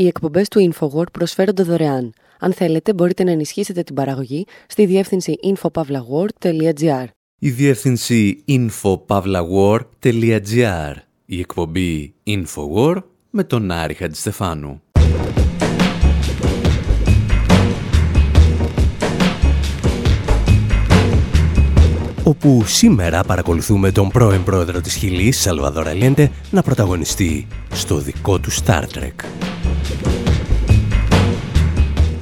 Οι εκπομπές του InfoWord προσφέρονται δωρεάν. Αν θέλετε, μπορείτε να ενισχύσετε την παραγωγή στη διεύθυνση infopavlagor.gr. Η διεύθυνση infopavlagor.gr. Η εκπομπή InfoWord με τον Άρη Χατζηστεφάνου. όπου σήμερα παρακολουθούμε τον πρώην πρόεδρο της Χιλής, Σαλβαδόρ Αλιέντε, να πρωταγωνιστεί στο δικό του Star Trek.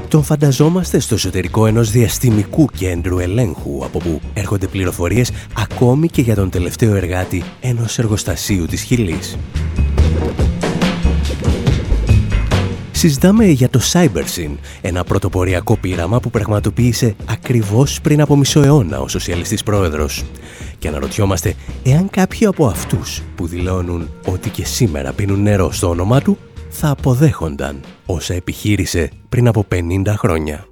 Τον φανταζόμαστε στο εσωτερικό ενός διαστημικού κέντρου ελέγχου, από που έρχονται πληροφορίες ακόμη και για τον τελευταίο εργάτη ενός εργοστασίου της Χιλής. Συζητάμε για το CyberSyn, ένα πρωτοποριακό πείραμα που πραγματοποίησε ακριβώς πριν από μισό αιώνα ο σοσιαλιστής πρόεδρος. Και αναρωτιόμαστε εάν κάποιοι από αυτούς που δηλώνουν ότι και σήμερα πίνουν νερό στο όνομά του θα αποδέχονταν όσα επιχείρησε πριν από 50 χρόνια.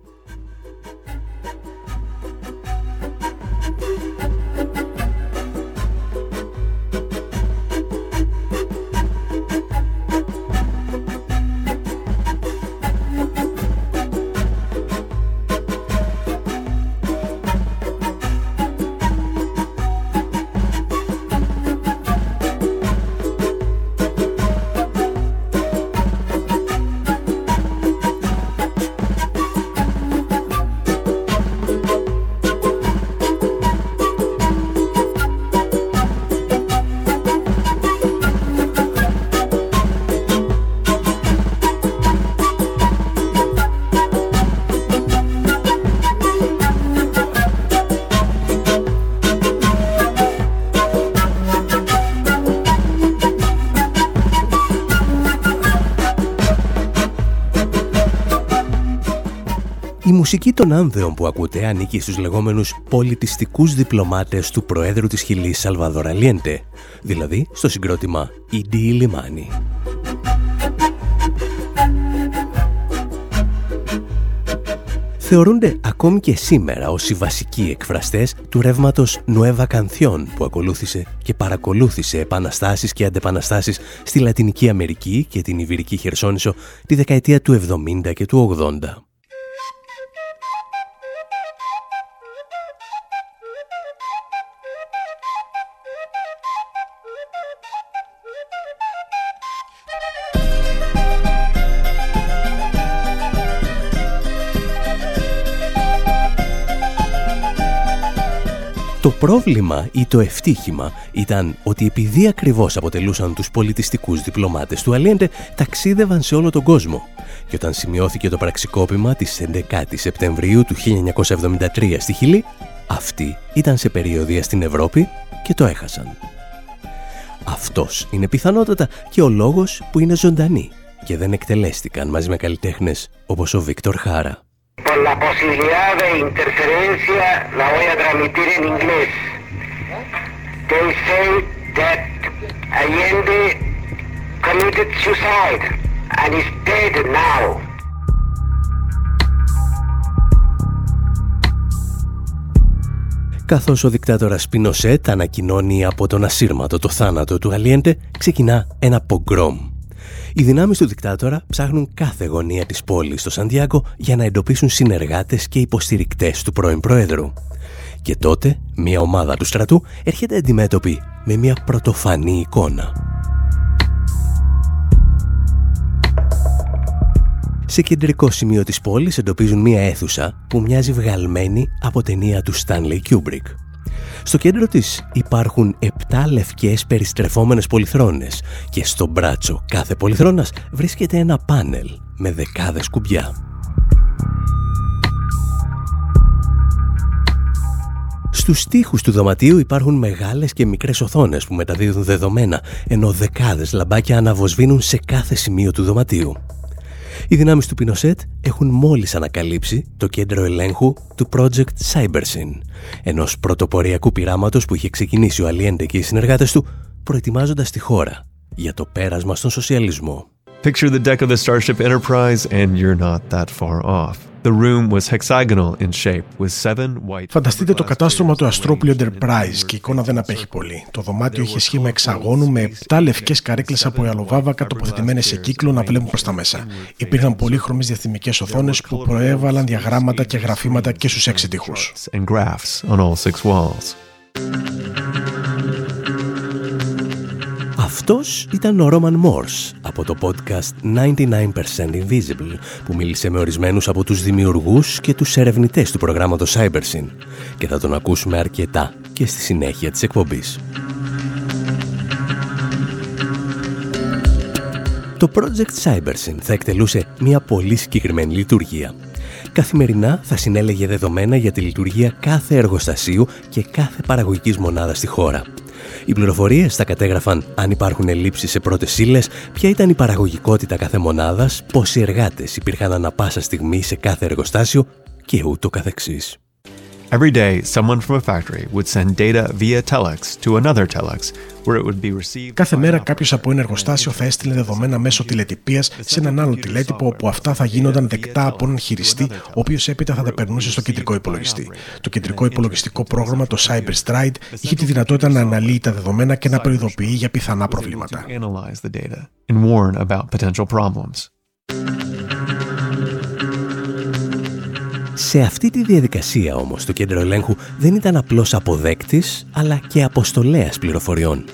Μουσική των άνδεων που ακούτε ανήκει στους λεγόμενους πολιτιστικούς διπλωμάτες του Προέδρου της Χιλής Σαλβαδόρα Λιέντε, δηλαδή στο συγκρότημα «Ιντι Λιμάνι». Θεωρούνται ακόμη και σήμερα ως οι βασικοί εκφραστές του ρεύματος Νουέβα Κανθιόν που ακολούθησε και παρακολούθησε επαναστάσεις και αντεπαναστάσεις στη Λατινική Αμερική και την Ιβυρική Χερσόνησο τη δεκαετία του 70 και του 80. Το πρόβλημα ή το ευτύχημα ήταν ότι επειδή ακριβώς αποτελούσαν τους πολιτιστικούς διπλωμάτες του Αλιέντε, ταξίδευαν σε όλο τον κόσμο. Και όταν σημειώθηκε το πραξικόπημα της 11 Σεπτεμβρίου του 1973 στη Χιλή, αυτοί ήταν σε περιοδία στην Ευρώπη και το έχασαν. Αυτός είναι πιθανότατα και ο λόγος που είναι ζωντανοί και δεν εκτελέστηκαν μαζί με καλλιτέχνες όπως ο Βίκτορ Χάρα. Por la posibilidad de interferencia la voy a transmitir en inglés. They say that Allende committed suicide and is dead now. Καθώς ο δικτάτορας Πινοσέτ ανακοινώνει από τον ασύρματο το θάνατο του Αλιέντε, ξεκινά ένα πογκρόμ οι δυνάμεις του δικτάτορα ψάχνουν κάθε γωνία της πόλης στο Σαντιάγκο για να εντοπίσουν συνεργάτες και υποστηρικτές του πρώην Πρόεδρου. Και τότε μια ομάδα του στρατού έρχεται αντιμέτωπη με μια πρωτοφανή εικόνα. Σε κεντρικό σημείο της πόλης εντοπίζουν μια αίθουσα που μοιάζει βγαλμένη από ταινία του Stanley Kubrick. Στο κέντρο της υπάρχουν 7 λευκές περιστρεφόμενες πολυθρόνες και στο μπράτσο κάθε πολυθρόνας βρίσκεται ένα πάνελ με δεκάδες κουμπιά. Στους στίχους του δωματίου υπάρχουν μεγάλες και μικρές οθόνες που μεταδίδουν δεδομένα, ενώ δεκάδες λαμπάκια αναβοσβήνουν σε κάθε σημείο του δωματίου. Οι δυνάμεις του Πινοσέτ έχουν μόλις ανακαλύψει το κέντρο ελέγχου του Project Cybersyn, ενός πρωτοποριακού πειράματος που είχε ξεκινήσει ο Αλιέντε και οι συνεργάτες του, προετοιμάζοντας τη χώρα για το πέρασμα στον σοσιαλισμό. Picture the deck of the Starship Enterprise and you're not that far off. Φανταστείτε το κατάστρωμα του Αστρόπουλου Enterprise και η εικόνα δεν απέχει πολύ. Το δωμάτιο είχε σχήμα εξαγώνου με 7 λευκές καρέκλες από αλοβάβακα τοποθετημένε σε κύκλο να βλέπουν προς τα μέσα. Υπήρχαν πολύχρωμε διαθυμικές οθόνες που προέβαλαν διαγράμματα και γραφήματα και στους έξι τείχους. Αυτός ήταν ο Roman Morse από το podcast 99% Invisible που μίλησε με ορισμένους από τους δημιουργούς και τους ερευνητές του προγράμματος Cybersyn και θα τον ακούσουμε αρκετά και στη συνέχεια της εκπομπής. Το Project Cybersyn θα εκτελούσε μια πολύ συγκεκριμένη λειτουργία. Καθημερινά θα συνέλεγε δεδομένα για τη λειτουργία κάθε εργοστασίου και κάθε παραγωγικής μονάδας στη χώρα – οι πληροφορίες θα κατέγραφαν αν υπάρχουν ελλείψεις σε πρώτες ύλες, ποια ήταν η παραγωγικότητα κάθε μονάδας, πόσοι εργάτες υπήρχαν ανα πάσα στιγμή σε κάθε εργοστάσιο και ούτω καθεξής. Every day, someone from a factory would send data via telex to another telex, where it would be received. Κάθε μέρα κάποιος από ένα εργοστάσιο θα έστειλε δεδομένα μέσω τηλετυπίας σε έναν άλλο τηλέτυπο, όπου αυτά θα γίνονταν δεκτά από έναν χειριστή, ο οποίος έπειτα θα τα περνούσε στο κεντρικό υπολογιστή. Το κεντρικό υπολογιστικό πρόγραμμα, το CyberStride, είχε τη δυνατότητα να αναλύει τα δεδομένα και να προειδοποιεί για πιθανά προβλήματα. Σε αυτή τη διαδικασία όμως το κέντρο ελέγχου δεν ήταν απλώς αποδέκτης, αλλά και αποστολέας πληροφοριών.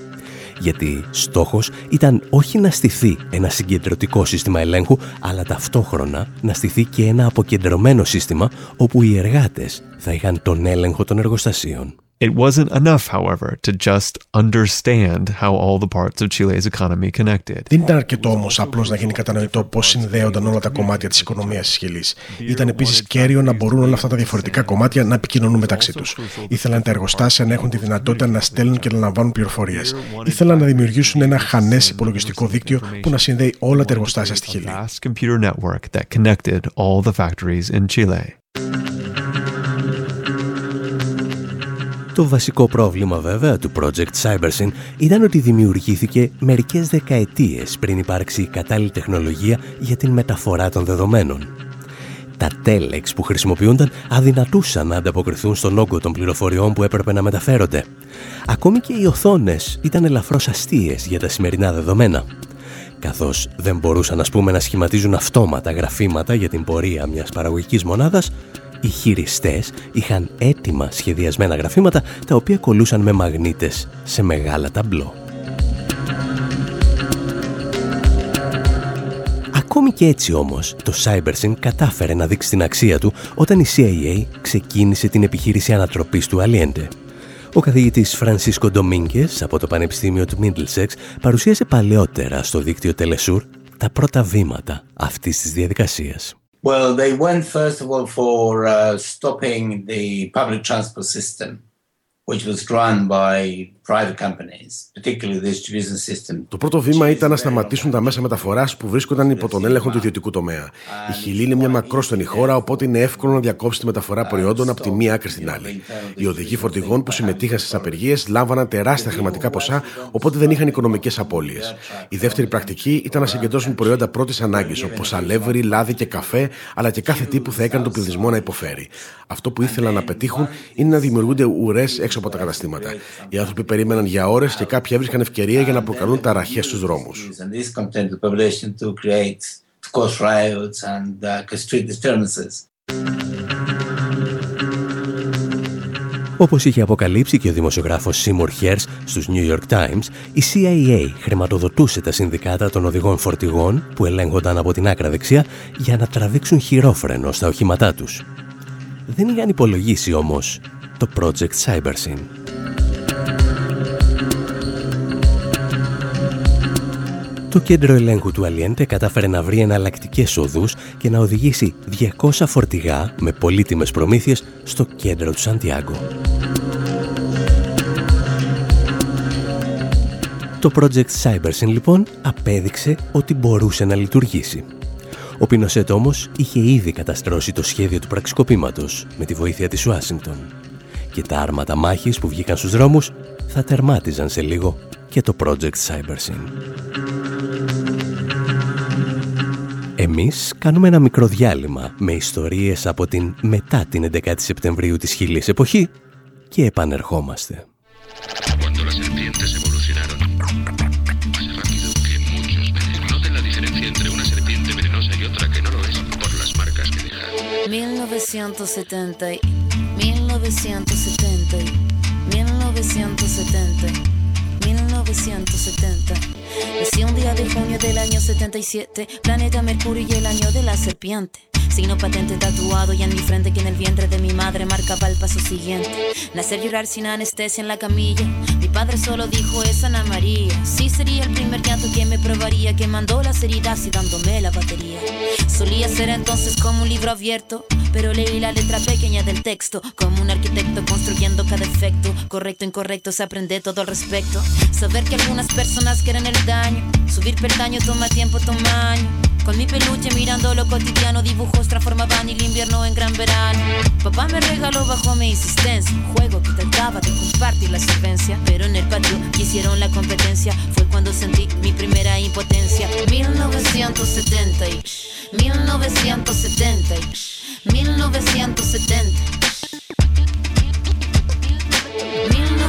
Γιατί στόχος ήταν όχι να στηθεί ένα συγκεντρωτικό σύστημα ελέγχου, αλλά ταυτόχρονα να στηθεί και ένα αποκεντρωμένο σύστημα όπου οι εργάτες θα είχαν τον έλεγχο των εργοστασίων. It wasn't enough, however, to just understand how all the parts of Chile's economy connected. Δεν ήταν αρκετό όμως απλώς να γίνει κατανοητό πώς συνδέονταν όλα τα κομμάτια της οικονομίας της Χιλής. Ήταν επίσης κέριο να μπορούν όλα αυτά τα διαφορετικά κομμάτια να επικοινωνούν μεταξύ τους. Ήθελαν τα εργοστάσια να έχουν τη δυνατότητα να στέλνουν και να λαμβάνουν πληροφορίες. Ήθελαν να δημιουργήσουν ένα χανές υπολογιστικό δίκτυο που να συνδέει όλα τα εργοστάσια στη Χιλή. Το βασικό πρόβλημα βέβαια του Project Cybersyn ήταν ότι δημιουργήθηκε μερικές δεκαετίες πριν υπάρξει η κατάλληλη τεχνολογία για την μεταφορά των δεδομένων. Τα τέλεξ που χρησιμοποιούνταν αδυνατούσαν να ανταποκριθούν στον όγκο των πληροφοριών που έπρεπε να μεταφέρονται. Ακόμη και οι οθόνες ήταν ελαφρώς αστείες για τα σημερινά δεδομένα καθώς δεν μπορούσαν ας πούμε να σχηματίζουν αυτόματα γραφήματα για την πορεία μιας παραγωγικής μονάδας, οι χειριστές είχαν έτοιμα σχεδιασμένα γραφήματα τα οποία κολούσαν με μαγνήτες σε μεγάλα ταμπλό. Ακόμη και έτσι όμως, το CyberSyn κατάφερε να δείξει την αξία του όταν η CIA ξεκίνησε την επιχείρηση ανατροπής του Aliente. Ο καθηγητής Φρανσίσκο Ντομίνκες από το Πανεπιστήμιο του Middlesex παρουσίασε παλαιότερα στο δίκτυο Τελεσούρ τα πρώτα βήματα αυτής της διαδικασίας. Well, they went first of all for uh, stopping the public transport system, which was run by Το πρώτο βήμα ήταν να σταματήσουν τα μέσα μεταφοράς που βρίσκονταν υπό τον έλεγχο του ιδιωτικού τομέα. Η Χιλή είναι μια μακρόστενη χώρα, οπότε είναι εύκολο να διακόψει τη μεταφορά προϊόντων από τη μία άκρη στην άλλη. Οι οδηγοί φορτηγών που συμμετείχαν στις απεργίες λάμβαναν τεράστια χρηματικά ποσά, οπότε δεν είχαν οικονομικές απώλειες. Η δεύτερη πρακτική ήταν να συγκεντρώσουν προϊόντα πρώτης ανάγκης, όπως αλεύρι, λάδι και καφέ, αλλά και κάθε τι που θα έκανε τον πληθυσμό να υποφέρει. Αυτό που ήθελαν να πετύχουν είναι να δημιουργούνται ουρές έξω από τα καταστήματα. Οι άνθρωποι περίμεναν για ώρες και κάποιοι έβρισκαν ευκαιρία για να προκαλούν ταραχέ στους δρόμους. Όπως είχε αποκαλύψει και ο δημοσιογράφος Σίμουρ Χέρς στους New York Times, η CIA χρηματοδοτούσε τα συνδικάτα των οδηγών φορτηγών που ελέγχονταν από την άκρα δεξιά για να τραβήξουν χειρόφρενο στα οχήματά τους. Δεν είχαν υπολογίσει όμως το Project Cybersyn. Το κέντρο ελέγχου του Αλιέντε κατάφερε να βρει εναλλακτικές οδούς και να οδηγήσει 200 φορτηγά με πολύτιμες προμήθειες στο κέντρο του Σαντιάγκο. Το Project Cybersyn λοιπόν απέδειξε ότι μπορούσε να λειτουργήσει. Ο Πινοσέτ όμως είχε ήδη καταστρώσει το σχέδιο του πραξικοπήματος με τη βοήθεια της Ουάσιγκτον και τα άρματα μάχης που βγήκαν στους δρόμους θα τερμάτιζαν σε λίγο και το Project Cybersyn. Εμείς κάνουμε ένα μικρό διάλειμμα με ιστορίες από την μετά την 11η Σεπτεμβρίου της χιλής εποχή και επανερχόμαστε. ...1970... ...1970... ...1970... 1970. Nací un día de junio del año 77, planeta Mercurio y el año de la serpiente. Signo patente tatuado y en mi frente que en el vientre de mi madre marcaba el paso siguiente. Nacer llorar sin anestesia en la camilla. Mi padre solo dijo es Ana María. Sí sería el primer llanto que me probaría, que mandó las heridas y dándome la batería. Solía ser entonces como un libro abierto, pero leí la letra pequeña del texto. Como un arquitecto construyendo cada efecto. Correcto, incorrecto, se aprende todo al respecto. Saber que algunas personas quieren el daño. Subir peldaño toma tiempo, toma año. Con mi peluche mirando lo cotidiano, dibujos transformaban el invierno en gran verano. Papá me regaló bajo mi insistencia juego que trataba de compartir la solvencia. Pero en el patio hicieron la competencia, fue cuando sentí mi primera impotencia. 1970 y 1970 y 1970. 1977,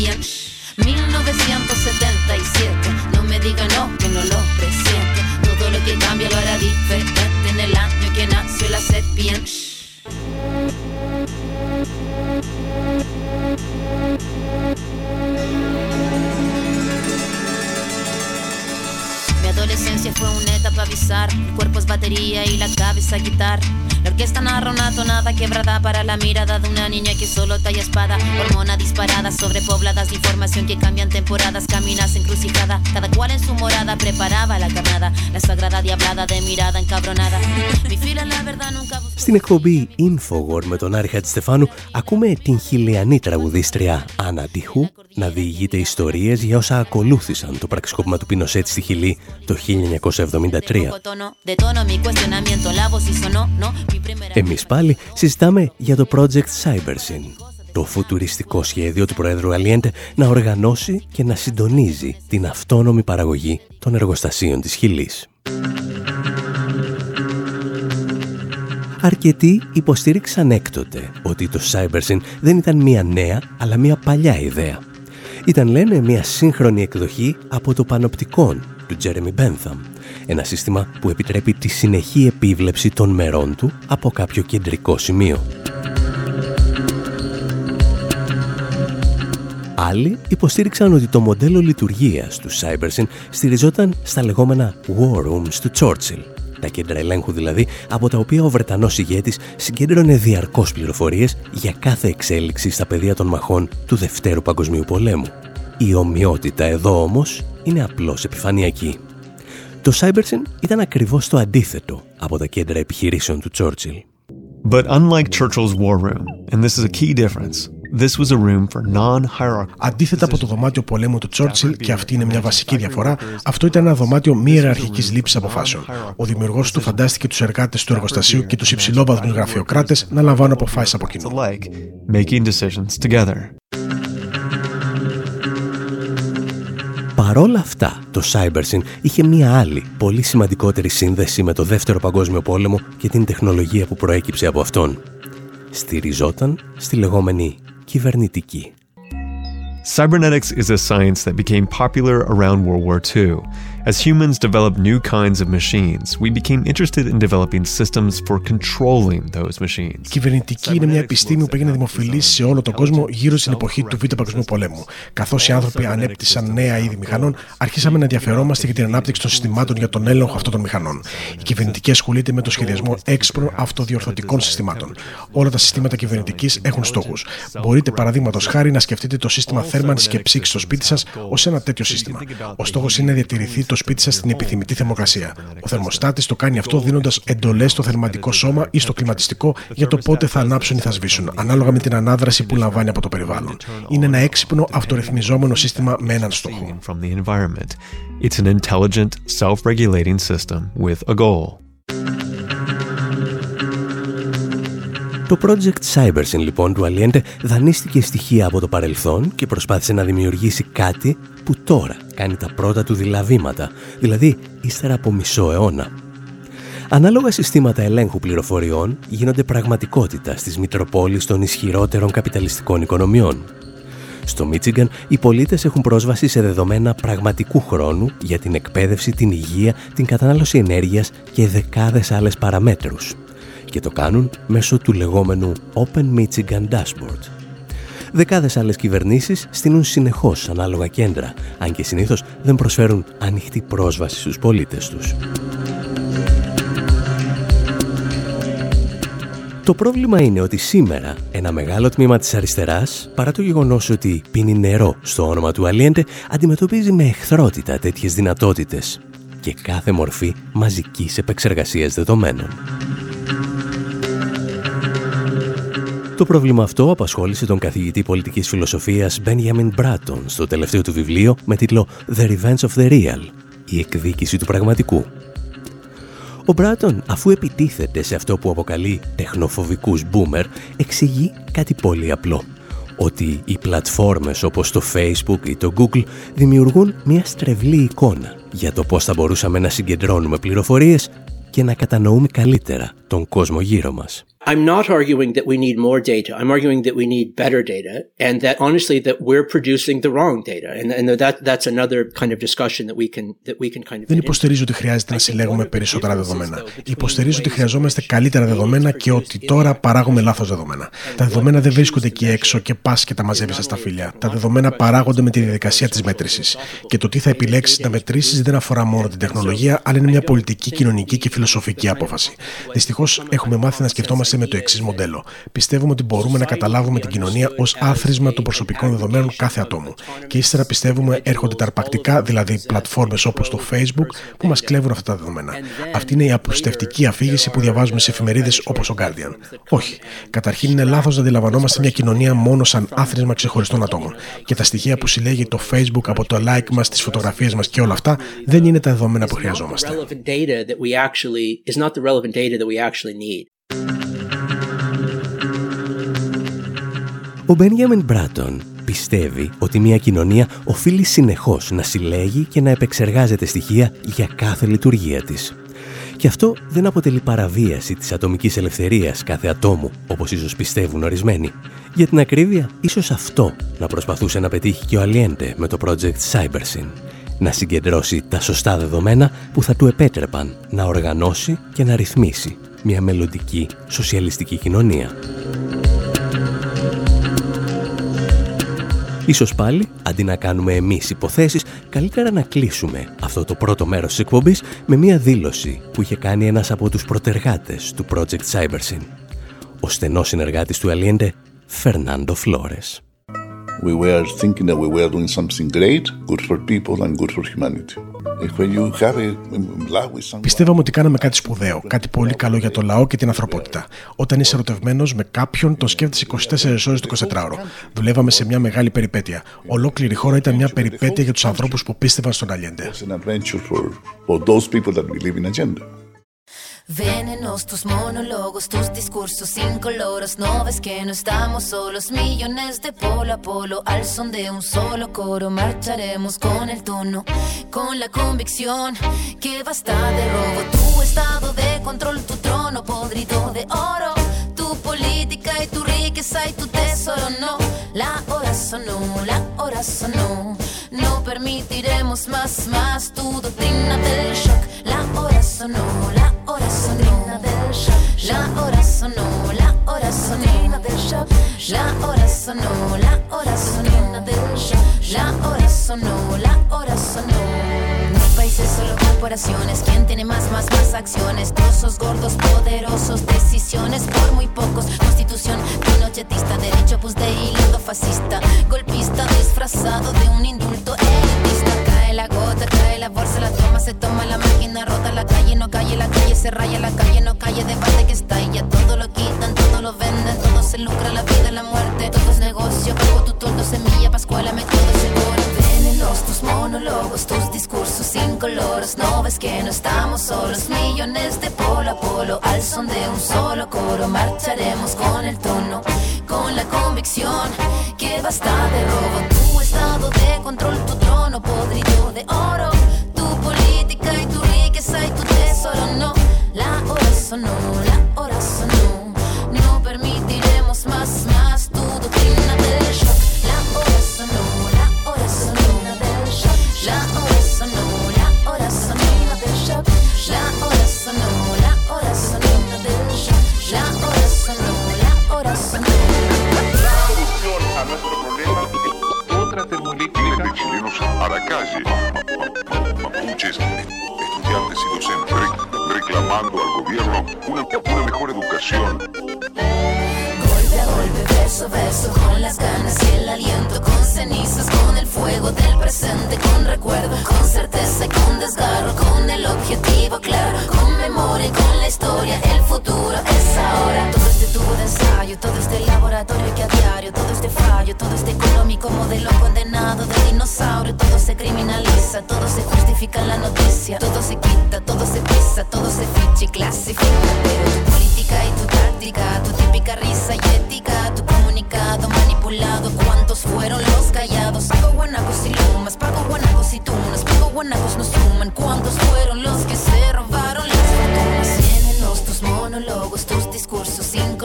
la serpiente. 1977, no me diga no, que no lo presiento. Todo lo que cambia lo hará diferente en el año que nació la serpiente. Adolescencia fue una etapa bizarra. El cuerpo es batería y la cabeza guitarra. La orquesta narra una tonada quebrada para la mirada de una niña que solo talla espada. Hormona disparada, sobrepobladas de información que cambian temporadas. Caminas encrucijada, cada cual en su morada preparaba la carnada. La sagrada diablada de mirada encabronada. Mi fila, la verdad, nunca. Στην εκπομπή Infowar με τον Άρη Χατζηστεφάνου ακούμε την χιλιανή τραγουδίστρια Άννα Τιχού να διηγείται ιστορίες για όσα ακολούθησαν το πραξικόπημα του Πινοσέτ στη Χιλή το 1973. Εμείς πάλι συζητάμε για το Project Cybersyn, το φουτουριστικό σχέδιο του Προέδρου Αλιέντε να οργανώσει και να συντονίζει την αυτόνομη παραγωγή των εργοστασίων της Χιλής. Αρκετοί υποστήριξαν έκτοτε ότι το Cybersyn δεν ήταν μία νέα αλλά μία παλιά ιδέα. Ήταν λένε μία σύγχρονη εκδοχή από το πανοπτικόν του Jeremy Bentham, ένα σύστημα που επιτρέπει τη συνεχή επίβλεψη των μερών του από κάποιο κεντρικό σημείο. Άλλοι υποστήριξαν ότι το μοντέλο λειτουργίας του Cybersyn στηριζόταν στα λεγόμενα War Rooms του Churchill, τα κέντρα ελέγχου δηλαδή, από τα οποία ο Βρετανός ηγέτης συγκέντρωνε διαρκώς πληροφορίες για κάθε εξέλιξη στα πεδία των μαχών του Δευτέρου Παγκοσμίου Πολέμου. Η ομοιότητα εδώ όμως είναι απλώς επιφανειακή. Το Cybersyn ήταν ακριβώς το αντίθετο από τα κέντρα επιχειρήσεων του Churchill. But unlike Churchill's war room, and this is a key difference, this was a room for non-hierarchical. Αντίθετα από το δωμάτιο πολέμου του Τσόρτσιλ, και αυτή είναι μια βασική διαφορά, αυτό ήταν ένα δωμάτιο μη ιεραρχικής λήψης αποφάσεων. Ο δημιουργός του φαντάστηκε τους εργάτες του εργοστασίου και τους υψηλόβαθμους γραφειοκράτες να λαμβάνουν αποφάσεις από κοινού. Παρόλα αυτά, το Cybersyn είχε μία άλλη, πολύ σημαντικότερη σύνδεση με το Δεύτερο Παγκόσμιο Πόλεμο και την τεχνολογία που προέκυψε από αυτόν. Στηριζόταν στη λεγόμενη κυβερνητική. Cybernetics is a science that became popular around World War II. As humans developed new kinds of machines, we became interested in developing systems for controlling those machines. Η κυβερνητική είναι μια επιστήμη που έγινε δημοφιλής σε όλο τον κόσμο γύρω στην εποχή του Β' Παγκοσμίου Πολέμου. Καθώς οι άνθρωποι ανέπτυσαν νέα είδη μηχανών, αρχίσαμε να ενδιαφερόμαστε για την ανάπτυξη των συστημάτων για τον έλεγχο αυτών των μηχανών. Η κυβερνητική ασχολείται με το σχεδιασμό έξυπνων αυτοδιορθωτικών συστημάτων. Όλα τα συστήματα κυβερνητικής έχουν στόχους. Μπορείτε, παραδείγματος χάρη, να σκεφτείτε το σύστημα θέρμανσης και ψήξης στο σπίτι σας ως ένα τέτοιο σύστημα. Ο στόχος είναι να διατηρηθεί το σπίτι σας στην επιθυμητή θερμοκρασία. Ο θερμοστάτης το κάνει αυτό δίνοντας εντολές στο θερματικό σώμα ή στο κλιματιστικό για το πότε θα ανάψουν ή θα σβήσουν, ανάλογα με την ανάδραση που λαμβάνει από το περιβάλλον. Είναι ένα έξυπνο αυτορυθμιζόμενο σύστημα με έναν στόχο. It's an intelligent, self-regulating system with a goal. Το Project Cybersyn λοιπόν του Aliente δανείστηκε στοιχεία από το παρελθόν και προσπάθησε να δημιουργήσει κάτι που τώρα κάνει τα πρώτα του δηλαβήματα, δηλαδή ύστερα από μισό αιώνα. Ανάλογα συστήματα ελέγχου πληροφοριών γίνονται πραγματικότητα στις Μητροπόλεις των ισχυρότερων καπιταλιστικών οικονομιών. Στο Μίτσιγκαν οι πολίτες έχουν πρόσβαση σε δεδομένα πραγματικού χρόνου για την εκπαίδευση, την υγεία, την κατανάλωση ενέργειας και δεκάδες άλλες παραμέτρους. Και το κάνουν μέσω του λεγόμενου Open Michigan Dashboard. Δεκάδες άλλες κυβερνήσεις στείλουν συνεχώς ανάλογα κέντρα, αν και συνήθως δεν προσφέρουν ανοιχτή πρόσβαση στους πολίτες τους. Το πρόβλημα είναι ότι σήμερα ένα μεγάλο τμήμα της αριστεράς, παρά το γεγονός ότι πίνει νερό στο όνομα του Αλίεντε, αντιμετωπίζει με εχθρότητα τέτοιες δυνατότητες και κάθε μορφή μαζικής επεξεργασίας δεδομένων. Το πρόβλημα αυτό απασχόλησε τον καθηγητή πολιτικής φιλοσοφίας Benjamin Bratton στο τελευταίο του βιβλίο με τίτλο «The Revenge of the Real», η εκδίκηση του πραγματικού. Ο Μπράτον, αφού επιτίθεται σε αυτό που αποκαλεί τεχνοφοβικούς boomer, εξηγεί κάτι πολύ απλό. Ότι οι πλατφόρμες όπως το Facebook ή το Google δημιουργούν μια στρεβλή εικόνα για το πώς θα μπορούσαμε να συγκεντρώνουμε πληροφορίες και να κατανοούμε καλύτερα τον κόσμο γύρω μας. I'm not arguing that we need more data. I'm arguing that we need better data and that honestly that we're producing the wrong data. And, and that, that's another kind of discussion that we can, that we can kind of Δεν υποστηρίζω ότι χρειάζεται να συλλέγουμε περισσότερα δεδομένα. Υποστηρίζω ότι χρειαζόμαστε καλύτερα δεδομένα και ότι τώρα παράγουμε λάθος δεδομένα. Τα δεδομένα δεν βρίσκονται εκεί έξω και πας και τα μαζεύεις στα φύλλα. Τα δεδομένα παράγονται με τη διαδικασία της μέτρησης. Και το τι θα επιλέξεις να μετρήσεις δεν αφορά μόνο την τεχνολογία, αλλά είναι μια πολιτική, κοινωνική και φιλοσοφική απόφαση. Δυστυχώς έχουμε μάθει να σκεφτόμαστε με το εξής μοντέλο. Πιστεύουμε ότι μπορούμε να καταλάβουμε την κοινωνία ως άθροισμα των προσωπικών δεδομένων κάθε ατόμου. Και ύστερα πιστεύουμε έρχονται τα αρπακτικά, δηλαδή πλατφόρμες όπως το Facebook, που μας κλέβουν αυτά τα δεδομένα. Αυτή είναι η απλουστευτική αφήγηση που διαβάζουμε σε εφημερίδες όπως ο Guardian. Όχι. Καταρχήν είναι λάθος να αντιλαμβανόμαστε μια κοινωνία μόνο σαν άθροισμα ξεχωριστών ατόμων. Και τα στοιχεία που συλλέγει το Facebook από το like μας, τις φωτογραφίες μας και όλα αυτά δεν είναι τα δεδομένα που χρειαζόμαστε. Ο Μπένιαμιν Μπράτον πιστεύει ότι μια κοινωνία οφείλει συνεχώς να συλλέγει και να επεξεργάζεται στοιχεία για κάθε λειτουργία της. Και αυτό δεν αποτελεί παραβίαση της ατομικής ελευθερίας κάθε ατόμου, όπως ίσως πιστεύουν ορισμένοι. Για την ακρίβεια, ίσως αυτό να προσπαθούσε να πετύχει και ο Αλιέντε με το project Cybersyn. Να συγκεντρώσει τα σωστά δεδομένα που θα του επέτρεπαν να οργανώσει και να ρυθμίσει μια μελλοντική σοσιαλιστική κοινωνία. Ίσως πάλι, αντί να κάνουμε εμείς υποθέσεις, καλύτερα να κλείσουμε αυτό το πρώτο μέρος της εκπομπής με μία δήλωση που είχε κάνει ένας από τους προτεργάτες του Project Cybersyn, ο στενός συνεργάτης του Aliente, Φερνάντο Φλόρες. We were thinking that we were doing something great, good for people and good for humanity. Πιστεύαμε ότι κάναμε κάτι σπουδαίο, κάτι πολύ καλό για το λαό και την ανθρωπότητα. Όταν είσαι ερωτευμένος με κάποιον, τον σκέφτεσαι 24 ώρες το 24ωρο. Δουλεύαμε σε μια μεγάλη περιπέτεια. Ολόκληρη χώρα ήταν μια περιπέτεια για τους ανθρώπους που πίστευαν στον Αλιέντε. Venenos tus monólogos, tus discursos incoloros. No ves que no estamos solos, millones de polo a polo. Al son de un solo coro, marcharemos con el tono, con la convicción que basta de robo. Tu estado de control, tu trono podrido de oro. Tu política y tu riqueza y tu tesoro, no. La hora sonó, la hora sonó. No permitiremos más, más tu doctrina del shock. La hora sonó, la sonó. La hora sonó, la hora sonó. La hora sonó, la hora sonó. La hora sonó, la hora sonó. Mi solo corporaciones. ¿Quién tiene más, más, más acciones? Trozos gordos, poderosos, decisiones por muy pocos. Constitución pinochetista, derecho pues de hilo fascista. Golpista disfrazado de un indulto elitista cae la gota, cae la bolsa, la toma, se toma la máquina, rota la calle, no calle, la calle se raya, la calle no calle, debate que está y ya todo lo quitan, todo lo venden, todo se lucra, la vida, la muerte, todo es negocio, bajo tu tordo, semilla, pascuala, me todo se Venenos tus monólogos, tus discursos sin colores, no ves que no estamos solos, millones de polo a polo, al son de un solo coro, marcharemos con el tono, con la convicción que basta de robots estado de control, tu trono podrido de oro.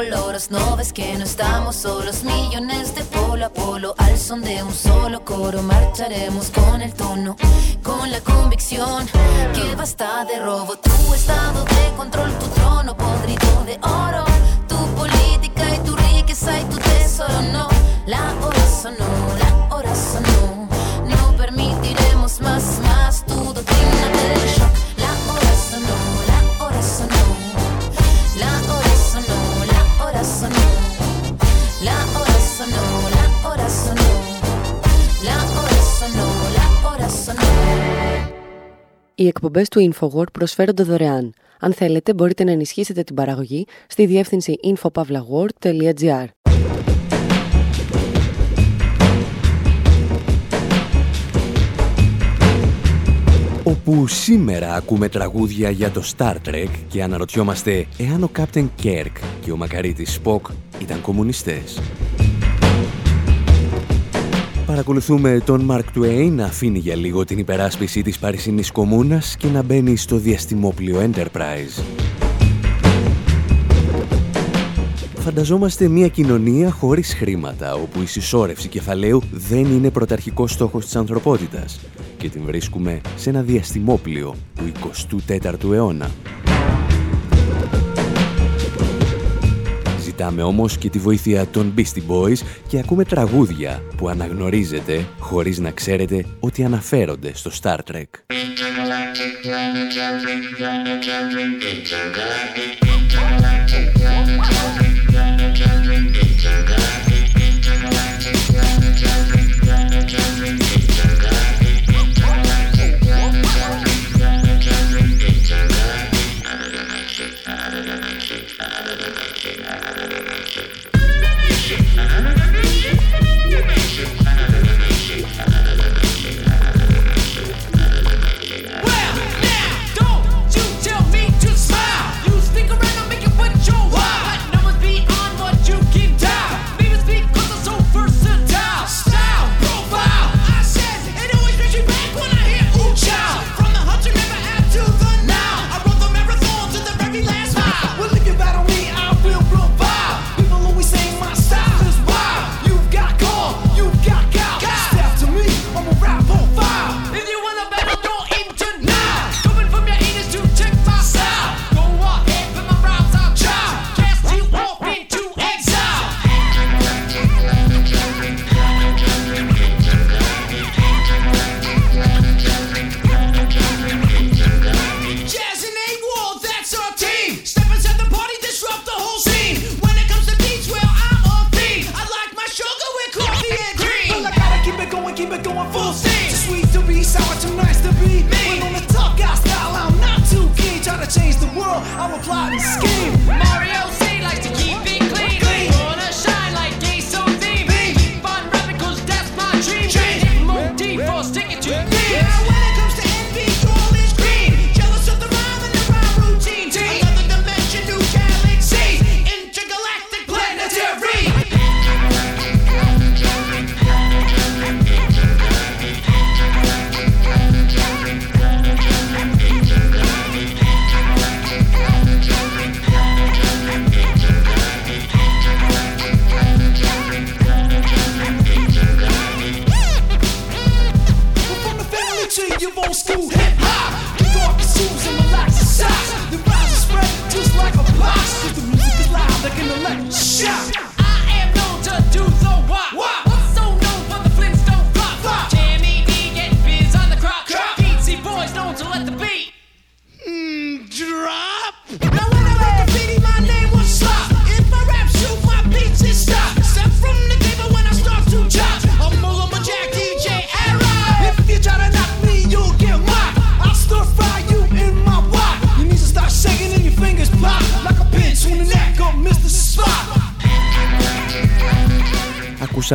loros, no ves que no estamos solos. Millones de polo a polo, al son de un solo coro, marcharemos con el tono, con la convicción que basta de robo. Tu estado de control, tu trono podrido de oro, tu política y tu riqueza y tu tesoro, no la Οι εκπομπές του InfoWord προσφέρονται δωρεάν. Αν θέλετε, μπορείτε να ενισχύσετε την παραγωγή στη διεύθυνση infopavlagor.gr. Όπου σήμερα ακούμε τραγούδια για το Star Trek και αναρωτιόμαστε εάν ο Κάπτεν Κέρκ και ο Μακαρίτης Σποκ ήταν κομμουνιστές παρακολουθούμε τον Μαρκ Του να αφήνει για λίγο την υπεράσπιση της Παρισινής Κομούνας και να μπαίνει στο διαστημόπλιο Enterprise. Φανταζόμαστε μια κοινωνία χωρίς χρήματα, όπου η συσσόρευση κεφαλαίου δεν είναι πρωταρχικός στόχος της ανθρωπότητας και την βρίσκουμε σε ένα διαστημόπλιο του 24ου αιώνα. Ζητάμε όμως και τη βοήθεια των Beastie Boys και ακούμε τραγούδια που αναγνωρίζετε χωρίς να ξέρετε ότι αναφέρονται στο Star Trek.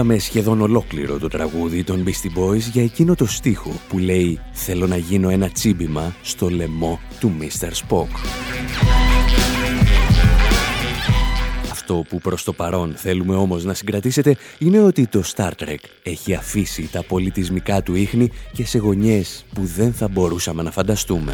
Ακούσαμε σχεδόν ολόκληρο το τραγούδι των Beastie Boys για εκείνο το στίχο που λέει «Θέλω να γίνω ένα τσίμπημα στο λαιμό του Mr. Spock». Αυτό που προς το παρόν θέλουμε όμως να συγκρατήσετε είναι ότι το Star Trek έχει αφήσει τα πολιτισμικά του ίχνη και σε γωνιές που δεν θα μπορούσαμε να φανταστούμε.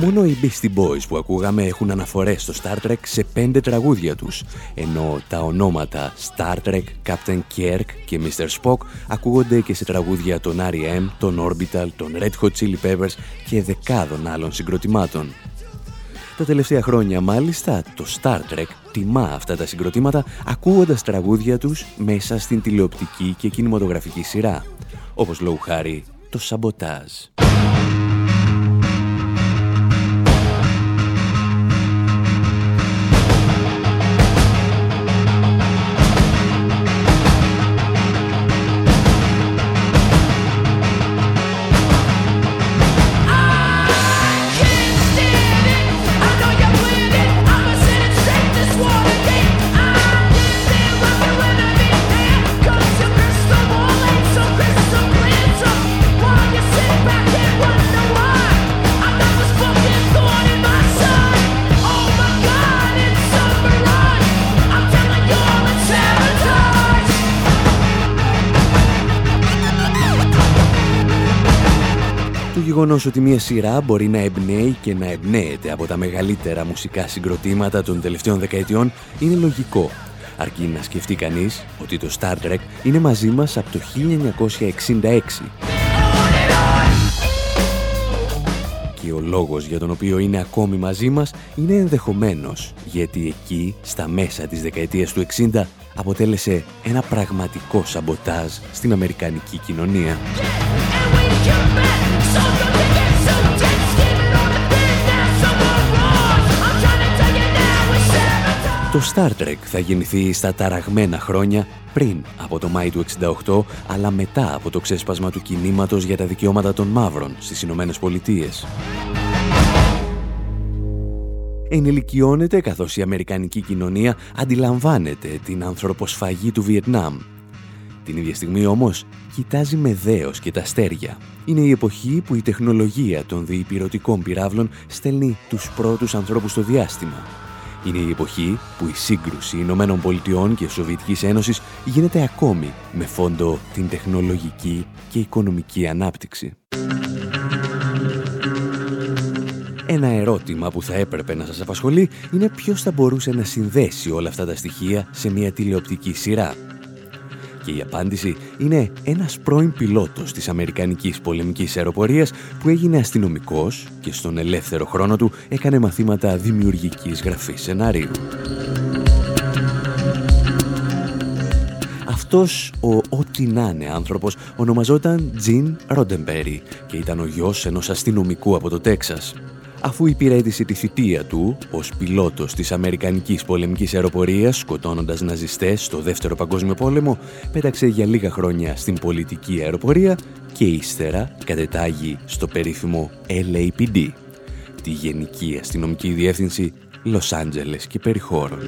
Μόνο οι Beastie Boys που ακούγαμε έχουν αναφορές στο Star Trek σε πέντε τραγούδια τους, ενώ τα ονόματα Star Trek, Captain Kirk και Mr. Spock ακούγονται και σε τραγούδια των R.E.M., των Orbital, των Red Hot Chili Peppers και δεκάδων άλλων συγκροτημάτων. Τα τελευταία χρόνια μάλιστα το Star Trek τιμά αυτά τα συγκροτήματα ακούγοντας τραγούδια τους μέσα στην τηλεοπτική και κινηματογραφική σειρά, όπως λόγου χάρη το Σαμποτάζ. Γεγονός ότι μια σειρά μπορεί να εμπνέει και να εμπνέεται από τα μεγαλύτερα μουσικά συγκροτήματα των τελευταίων δεκαετιών είναι λογικό. Αρκεί να σκεφτεί κανείς ότι το Star Trek είναι μαζί μας από το 1966. Και ο λόγος για τον οποίο είναι ακόμη μαζί μας είναι ενδεχομένος, γιατί εκεί, στα μέσα της δεκαετίας του 60, αποτέλεσε ένα πραγματικό σαμποτάζ στην Αμερικανική κοινωνία. Το Star Trek θα γεννηθεί στα ταραγμένα χρόνια πριν από το Μάη του 68, αλλά μετά από το ξέσπασμα του κινήματος για τα δικαιώματα των μαύρων στις Ηνωμένες Πολιτείες. Ενηλικιώνεται καθώς η Αμερικανική κοινωνία αντιλαμβάνεται την ανθρωποσφαγή του Βιετνάμ. Την ίδια στιγμή όμως κοιτάζει με δέος και τα αστέρια. Είναι η εποχή που η τεχνολογία των διυπηρωτικών πυράβλων στέλνει τους πρώτους ανθρώπους στο διάστημα. Είναι η εποχή που η σύγκρουση Ηνωμένων Πολιτειών και Σοβιετικής Ένωσης γίνεται ακόμη με φόντο την τεχνολογική και οικονομική ανάπτυξη. Ένα ερώτημα που θα έπρεπε να σας απασχολεί είναι ποιος θα μπορούσε να συνδέσει όλα αυτά τα στοιχεία σε μια τηλεοπτική σειρά. Και η απάντηση είναι ένας πρώην πιλότος της Αμερικανικής πολεμικής αεροπορίας που έγινε αστυνομικός και στον ελεύθερο χρόνο του έκανε μαθήματα δημιουργικής γραφής σενάριου. Αυτός ο ό,τι να είναι άνθρωπος ονομαζόταν Τζιν Ροντεμπέρι και ήταν ο γιος ενός αστυνομικού από το Τέξας. Αφού υπηρέτησε τη θητεία του ως πιλότος της Αμερικανικής πολεμικής αεροπορίας σκοτώνοντας ναζιστές στο Δεύτερο Παγκόσμιο Πόλεμο, πέταξε για λίγα χρόνια στην πολιτική αεροπορία και ύστερα κατετάγει στο περίφημο LAPD, τη Γενική Αστυνομική Διεύθυνση Λος Άντζελες και Περιχώρων.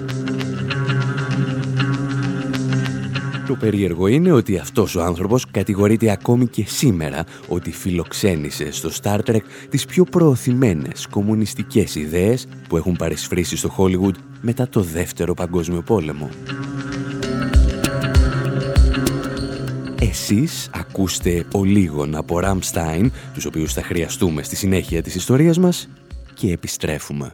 Το περίεργο είναι ότι αυτός ο άνθρωπος κατηγορείται ακόμη και σήμερα ότι φιλοξένησε στο Star Trek τις πιο προωθημένες κομμουνιστικές ιδέες που έχουν παρισφρήσει στο Hollywood μετά το Δεύτερο Παγκόσμιο Πόλεμο. Εσείς ακούστε ο λίγων από Rammstein, τους οποίους θα χρειαστούμε στη συνέχεια της ιστορίας μας και επιστρέφουμε.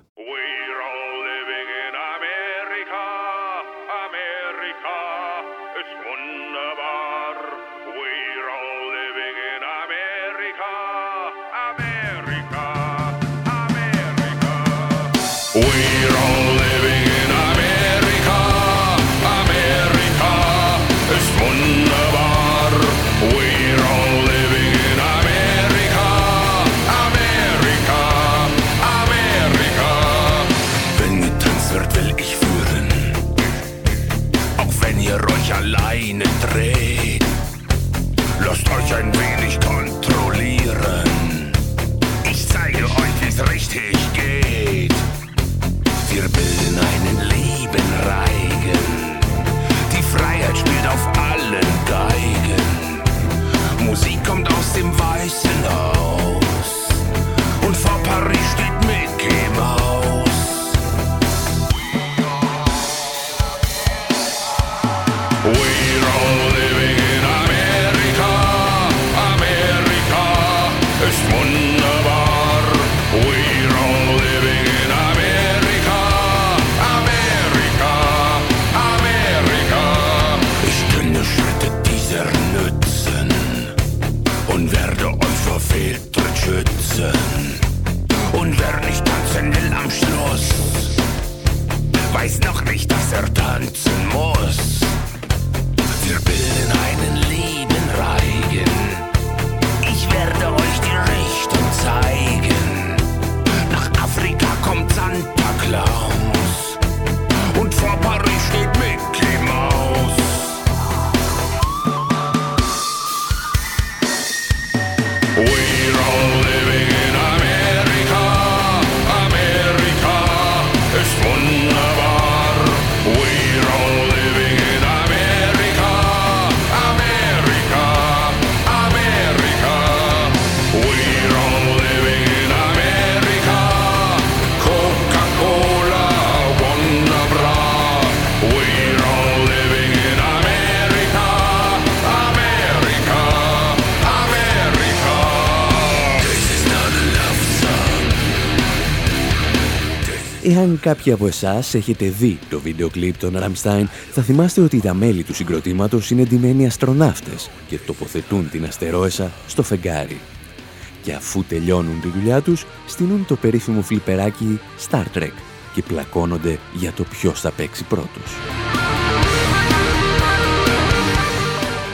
Κάποιοι από εσάς έχετε δει το βίντεο κλιπ των Ραμστάιν, θα θυμάστε ότι τα μέλη του συγκροτήματος είναι ντυμένοι αστροναύτες και τοποθετούν την αστερόεσα στο φεγγάρι. Και αφού τελειώνουν τη δουλειά τους, στείλουν το περίφημο φλιπεράκι Star Trek και πλακώνονται για το ποιος θα παίξει πρώτος.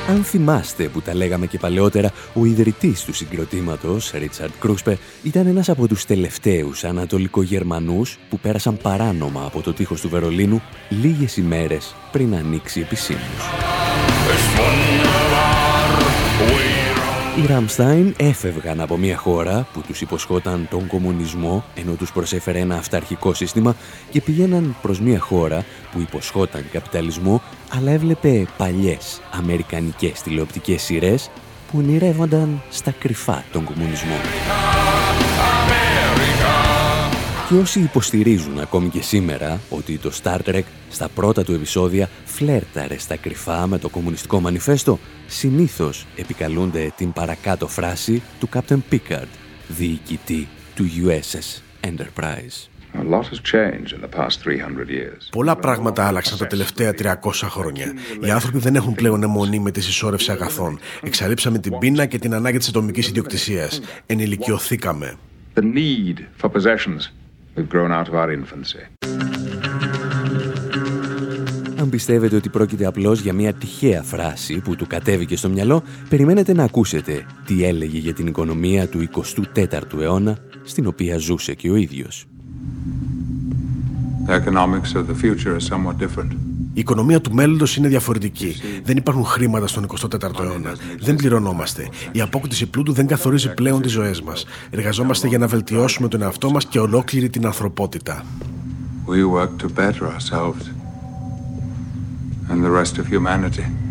Αν θυμάστε που τα λέγαμε και παλαιότερα, ο ιδρυτής του συγκροτήματος, Ρίτσαρντ Κρούσπε, ήταν ένας από τους τελευταίους Ανατολικογερμανούς που πέρασαν παράνομα από το τείχος του Βερολίνου λίγες ημέρες πριν ανοίξει επισήμως. Οι Ραμστάιν έφευγαν από μια χώρα που τους υποσχόταν τον κομμουνισμό ενώ τους προσέφερε ένα αυταρχικό σύστημα και πήγαιναν προς μια χώρα που υποσχόταν καπιταλισμό αλλά έβλεπε παλιές αμερικανικές τηλεοπτικές σειρές που ονειρεύονταν στα κρυφά τον κομμουνισμό. Και όσοι υποστηρίζουν ακόμη και σήμερα ότι το Star Trek στα πρώτα του επεισόδια φλέρταρε στα κρυφά με το κομμουνιστικό μανιφέστο, συνήθως επικαλούνται την παρακάτω φράση του Captain Picard, διοικητή του USS Enterprise. A lot has changed in the past 300 years. Πολλά πράγματα άλλαξαν τα τελευταία 300 χρόνια. Οι άνθρωποι δεν έχουν πλέον αιμονή με τη συσσόρευση αγαθών. Εξαλείψαμε την πείνα και την ανάγκη της ατομικής ιδιοκτησίας. Ενηλικιωθήκαμε. The need for possessions we've grown out of our infancy. Αν πιστεύετε ότι πρόκειται απλώς για μια τυχαία φράση που του κατέβηκε στο μυαλό, περιμένετε να ακούσετε τι έλεγε για την οικονομία του 24ου αιώνα, στην οποία ζούσε και ο ίδιος. The economics of the future is somewhat different. Η οικονομία του μέλλοντος είναι διαφορετική. Δεν υπάρχουν χρήματα στον 24ο αιώνα. Δεν πληρωνόμαστε. Η απόκτηση πλούτου δεν καθορίζει πλέον τις ζωές μας. Εργαζόμαστε για να βελτιώσουμε τον εαυτό μας και ολόκληρη την ανθρωπότητα. We work to better ourselves and the rest of humanity.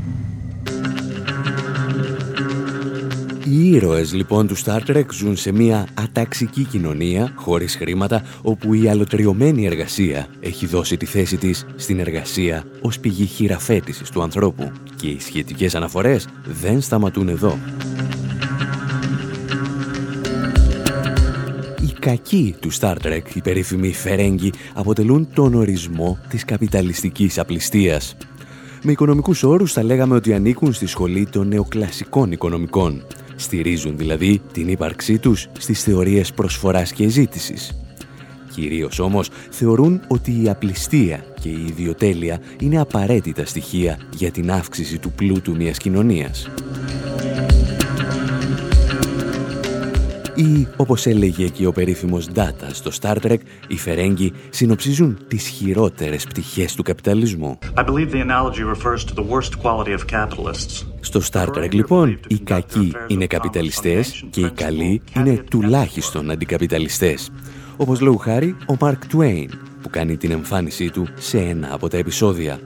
Οι ήρωες λοιπόν του Star Trek ζουν σε μια αταξική κοινωνία, χωρίς χρήματα, όπου η αλωτριωμένη εργασία έχει δώσει τη θέση της στην εργασία ως πηγή χειραφέτησης του ανθρώπου και οι σχετικές αναφορές δεν σταματούν εδώ. Οι κακοί του Star Trek, οι περίφημοι Φερέγγι, αποτελούν τον ορισμό της καπιταλιστικής απληστίας. Με οικονομικούς όρους θα λέγαμε ότι ανήκουν στη σχολή των νεοκλασικών οικονομικών. Στηρίζουν δηλαδή την ύπαρξή τους στις θεωρίες προσφοράς και ζήτησης. Κυρίως όμως θεωρούν ότι η απληστία και η ιδιοτέλεια είναι απαραίτητα στοιχεία για την αύξηση του πλούτου μιας κοινωνίας. Ή, όπως έλεγε και ο περίφημος Data στο Star Trek, οι Φερέγγοι συνοψίζουν τις χειρότερες πτυχές του καπιταλισμού. I believe the analogy refers to the worst quality of capitalists. Στο Star Trek λοιπόν, οι κακοί είναι καπιταλιστές και οι καλοί είναι τουλάχιστον αντικαπιταλιστές. Όπως λόγου χάρη ο Mark Twain, που κάνει την εμφάνισή του σε ένα από τα επεισόδια.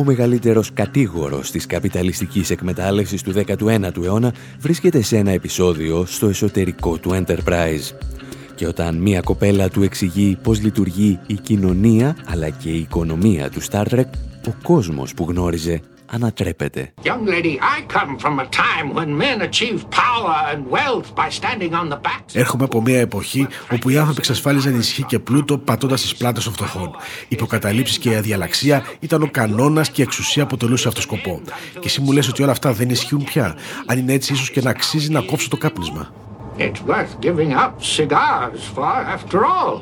Ο μεγαλύτερος κατήγορος της καπιταλιστικής εκμετάλλευσης του 19ου αιώνα βρίσκεται σε ένα επεισόδιο στο εσωτερικό του Enterprise. Και όταν μία κοπέλα του εξηγεί πώς λειτουργεί η κοινωνία αλλά και η οικονομία του Star Trek, ο κόσμος που γνώριζε ανατρέπεται. Young lady, I come from a time when men achieved power and wealth by standing on the backs. Έρχομαι από μια εποχή όπου οι άνθρωποι εξασφάλιζαν ισχύ και πλούτο πατώντας τις πλάτες των φτωχών. Οι υποκαταλήψεις και η αδιαλαξία ήταν ο κανόνας και η εξουσία αποτελούσε αυτό σκοπό. Και εσύ μου λες ότι όλα αυτά δεν ισχύουν πια. Αν είναι έτσι, ίσως και να αξίζει να κόψω το κάπνισμα. It's worth giving up cigars for, after all.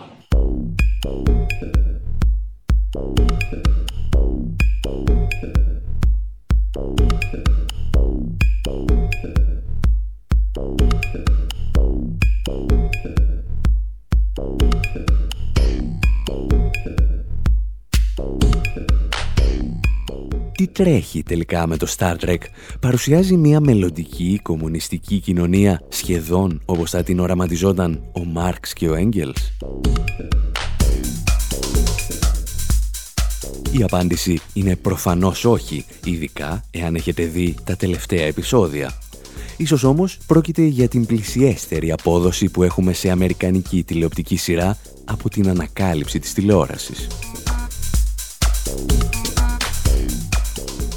Τι τρέχει τελικά με το Star Trek παρουσιάζει μια μελλοντική κομμουνιστική κοινωνία σχεδόν όπως θα την οραματιζόταν ο Μάρξ και ο Έγγελς. Η απάντηση είναι προφανώς όχι, ειδικά εάν έχετε δει τα τελευταία επεισόδια. Ίσως όμως πρόκειται για την πλησιέστερη απόδοση που έχουμε σε αμερικανική τηλεοπτική σειρά από την ανακάλυψη της τηλεόρασης.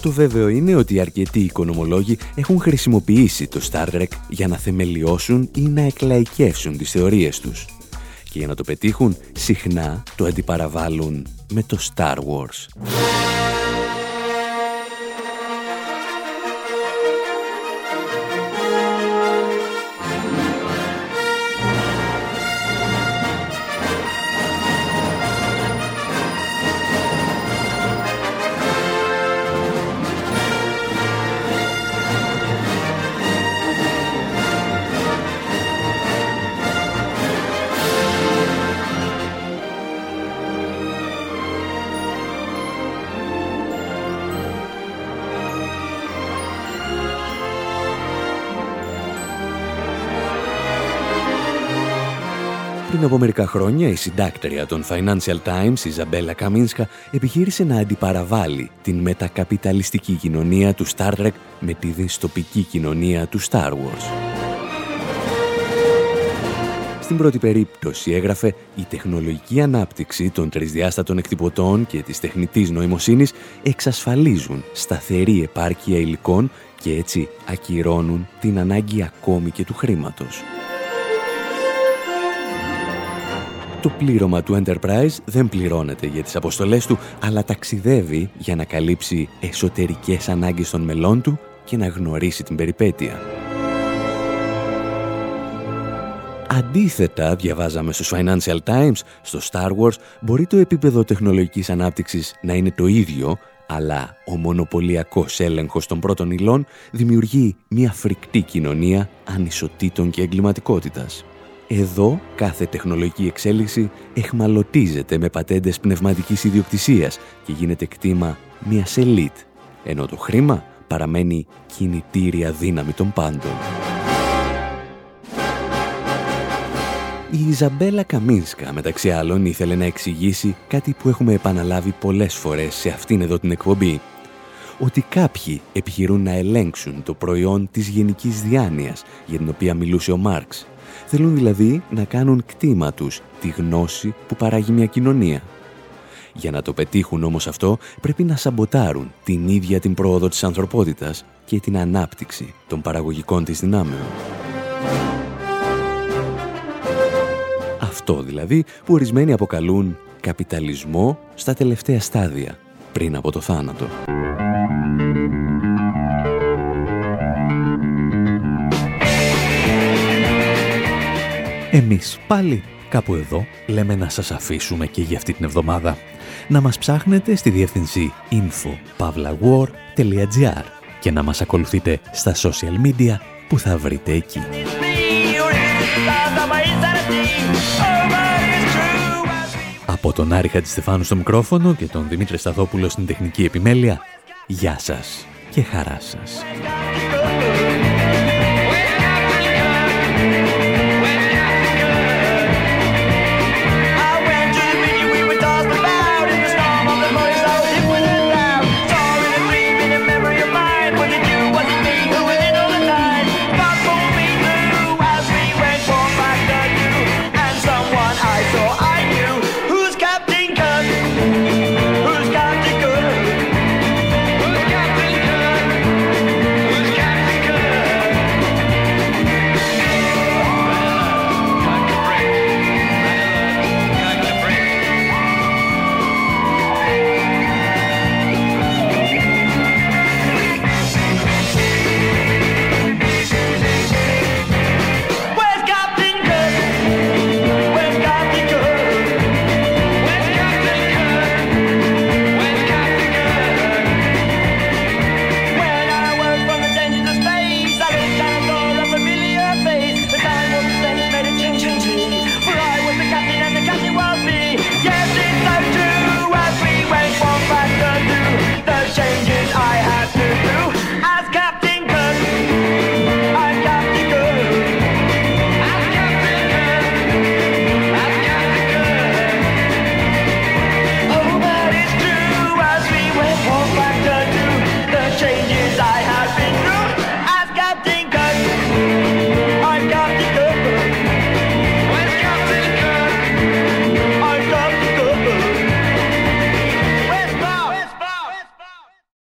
Το βέβαιο είναι ότι αρκετοί οικονομολόγοι έχουν χρησιμοποιήσει το Star Trek για να θεμελιώσουν ή να εκλαϊκεύσουν τις θεωρίες τους. Και για να το πετύχουν, συχνά το αντιπαραβάλλουν με το Star Wars. Μερικά χρόνια, η συντάκτρια των Financial Times, η Ζαμπέλα Καμίνσκα, επιχείρησε να αντιπαραβάλει την μετακαπιταλιστική κοινωνία του Star Trek με τη δυστοπική κοινωνία του Star Wars. Στην πρώτη περίπτωση έγραφε «Η τεχνολογική ανάπτυξη των τρισδιάστατων εκτυπωτών και της τεχνητής νοημοσύνης εξασφαλίζουν σταθερή επάρκεια υλικών και έτσι ακυρώνουν την ανάγκη ακόμη και του χρήματος». Το πλήρωμα του Enterprise δεν πληρώνεται για τις αποστολές του, αλλά ταξιδεύει για να καλύψει εσωτερικές ανάγκες των μελών του και να γνωρίσει την περιπέτεια. Αντίθετα, διαβάζαμε στους Financial Times, στο Star Wars, μπορεί το επίπεδο τεχνολογικής ανάπτυξης να είναι το ίδιο, αλλά ο μονοπωλιακός έλεγχος των πρώτων υλών δημιουργεί μια φρικτή κοινωνία ανισοτήτων και εγκληματικότητας. Εδώ κάθε τεχνολογική εξέλιξη εχμαλωτίζεται με πατέντες πνευματικής ιδιοκτησίας και γίνεται κτήμα μιας ελίτ, ενώ το χρήμα παραμένει κινητήρια δύναμη των πάντων. Η Ιζαμπέλα Καμίνσκα, μεταξύ άλλων, ήθελε να εξηγήσει κάτι που έχουμε επαναλάβει πολλές φορές σε αυτήν εδώ την εκπομπή. Ότι κάποιοι επιχειρούν να ελέγξουν το προϊόν της γενικής διάνοιας για την οποία μιλούσε ο Μάρξ Θέλουν δηλαδή να κάνουν κτήμα τους τη γνώση που παράγει μια κοινωνία. Για να το πετύχουν όμως αυτό πρέπει να σαμποτάρουν την ίδια την πρόοδο της ανθρωπότητας και την ανάπτυξη των παραγωγικών της δυνάμεων. Αυτό δηλαδή που ορισμένοι αποκαλούν καπιταλισμό στα τελευταία στάδια πριν από το θάνατο. Εμείς πάλι Κάπου εδώ λέμε να σας αφήσουμε και για αυτή την εβδομάδα. Να μας ψάχνετε στη διεύθυνση info.pavlawar.gr και να μας ακολουθείτε στα social media που θα βρείτε εκεί. Από τον Άρη Χατζηστεφάνου στο μικρόφωνο και τον Δημήτρη Σταθόπουλο στην τεχνική επιμέλεια, γεια σας και χαρά σας.